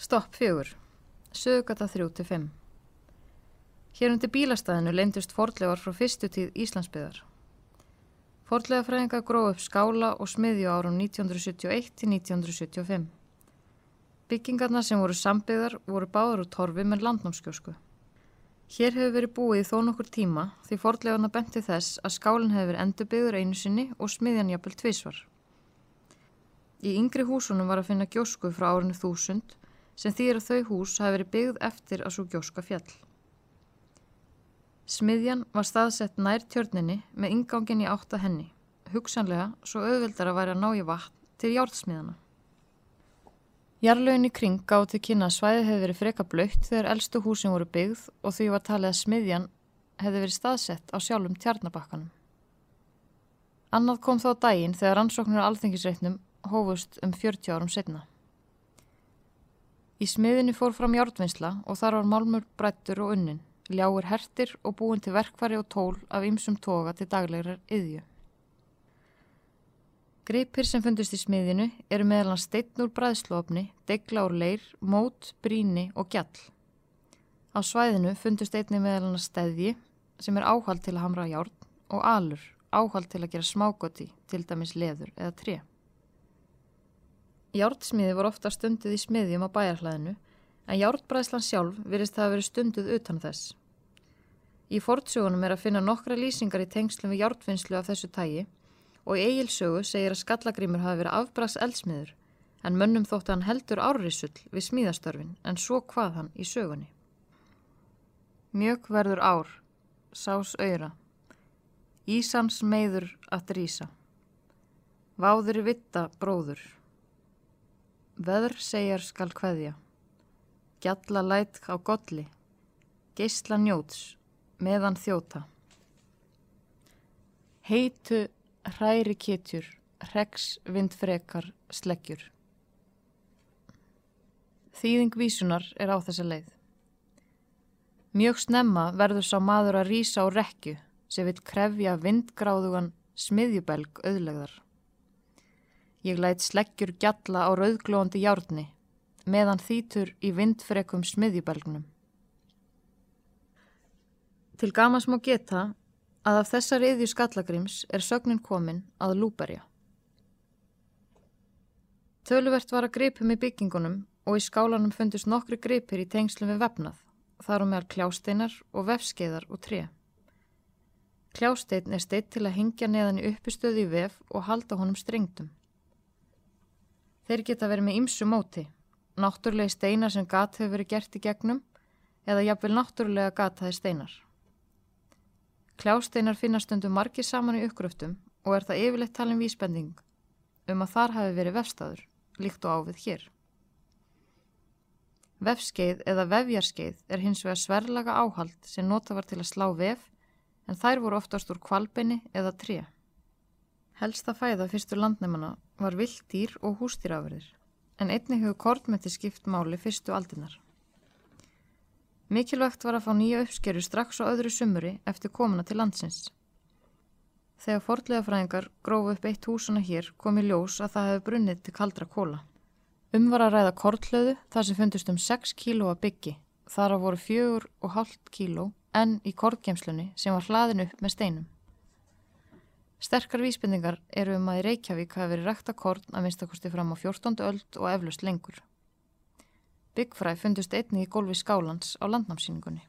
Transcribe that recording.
Stopp fjögur. Sögugata 3-5. Hér undir bílastæðinu leindust fordlegar frá fyrstu tíð Íslandsbyðar. Fordlegafræðinga gróð upp skála og smiðju árum 1971 til 1975. Byggingarna sem voru sambyðar voru báður úr torfi með landnámskjósku. Hér hefur verið búið þó nokkur tíma því fordlegarna benti þess að skálinn hefur endurbyður einu sinni og smiðjan jafnvel tvísvar. Í yngri húsunum var að finna gjósku frá árinu 1000 sem þýr að þau hús hafi verið byggð eftir að svo gjóska fjall. Smiðjan var staðsett nær tjörninni með ingangin í átta henni, hugsanlega svo auðveldar að væri að ná í vatn til jártsmiðana. Jarlögin í kring gáði til kynna að svæðið hefði verið freka blöytt þegar eldstu húsin voru byggð og því var talið að smiðjan hefði verið staðsett á sjálfum tjarnabakkanum. Annað kom þá daginn þegar rannsóknir á alþengisreitnum hófust um 40 árum setna. Í smiðinni fór fram jártvinnsla og þar var málmur brættur og unnin, ljáir hertir og búin til verkfæri og tól af ymsum toga til daglegrar yðju. Gripir sem fundust í smiðinu eru meðal hann steitn úr bræðslofni, degla úr leir, mót, bríni og gjall. Á svæðinu fundust einni meðal hann stæðji sem er áhald til að hamra járn og alur, áhald til að gera smágoti, til dæmis leður eða tre. Járnsmiði voru ofta stundið í smiðjum á bæjarhlæðinu en járnbræðslan sjálf virðist það að veri stundið utan þess. Í fortsögunum er að finna nokkra lýsingar í tengslum við járnfinnslu af þessu tægi og í eigilsögu segir að skallagrímur hafi verið afbrags eldsmiður en mönnum þótt hann heldur árrisull við smíðastörfin en svo hvað hann í sögunni. Mjög verður ár, sás öyra, Ísans meður að drýsa, váður vitta bróður, veður segjar skal hveðja, gjalla læt á golli, geysla njóts, meðan þjóta. Heitu hræri kitjur, hreggs vindfrekar sleggjur. Þýðing vísunar er á þessa leið. Mjög snemma verður sá maður að rýsa á rekju sem vil krefja vindgráðugan smiðjubelg auðlegðar. Ég læt sleggjur gjalla á rauðglóðandi járni meðan þýtur í vindfrekum smiðjubelgnum. Til gamas má geta að af þessar yðju skallagrims er sögnin komin að lúberja. Töluvert var að gripum í byggingunum og í skálanum fundist nokkri gripir í tengslum við vefnað, þar um meðal kljásteinar og vefskeiðar og tre. Kljástein er steitt til að hingja neðan í uppistöði í vef og halda honum strengtum. Þeir geta verið með ymsu móti, náttúrulegi steinar sem gat hefur verið gert í gegnum eða jafnvel náttúrulega gataði steinar. Kljásteinar finnast undir margir saman í uppgröftum og er það yfirleitt talin vísbending um að þar hafi verið vefstaður, líkt og ávið hér. Vefskeið eða vefjarskeið er hins vegar sverlaga áhald sem nota var til að slá vef en þær voru oftast úr kvalbeini eða tré. Helsta fæða fyrstur landnæmana var vilddýr og hústýrafurðir en einnig hefur kortmeti skipt máli fyrstu aldinnar. Mikilvægt var að fá nýja uppskeru strax á öðru sumuri eftir komuna til landsins. Þegar fordlega fræðingar grófu upp eitt húsuna hér kom í ljós að það hefði brunnið til kaldra kóla. Um var að ræða kortlöðu þar sem fundist um 6 kíló að byggi, þar að voru 4,5 kíló en í kortgemslunni sem var hlaðin upp með steinum. Sterkar vísbendingar eru um að í Reykjavík hafi verið rækta korn að minnstakosti fram á 14. öld og eflust lengur. Byggfræ fundust einni í gólfi skálans á landnámsýningunni.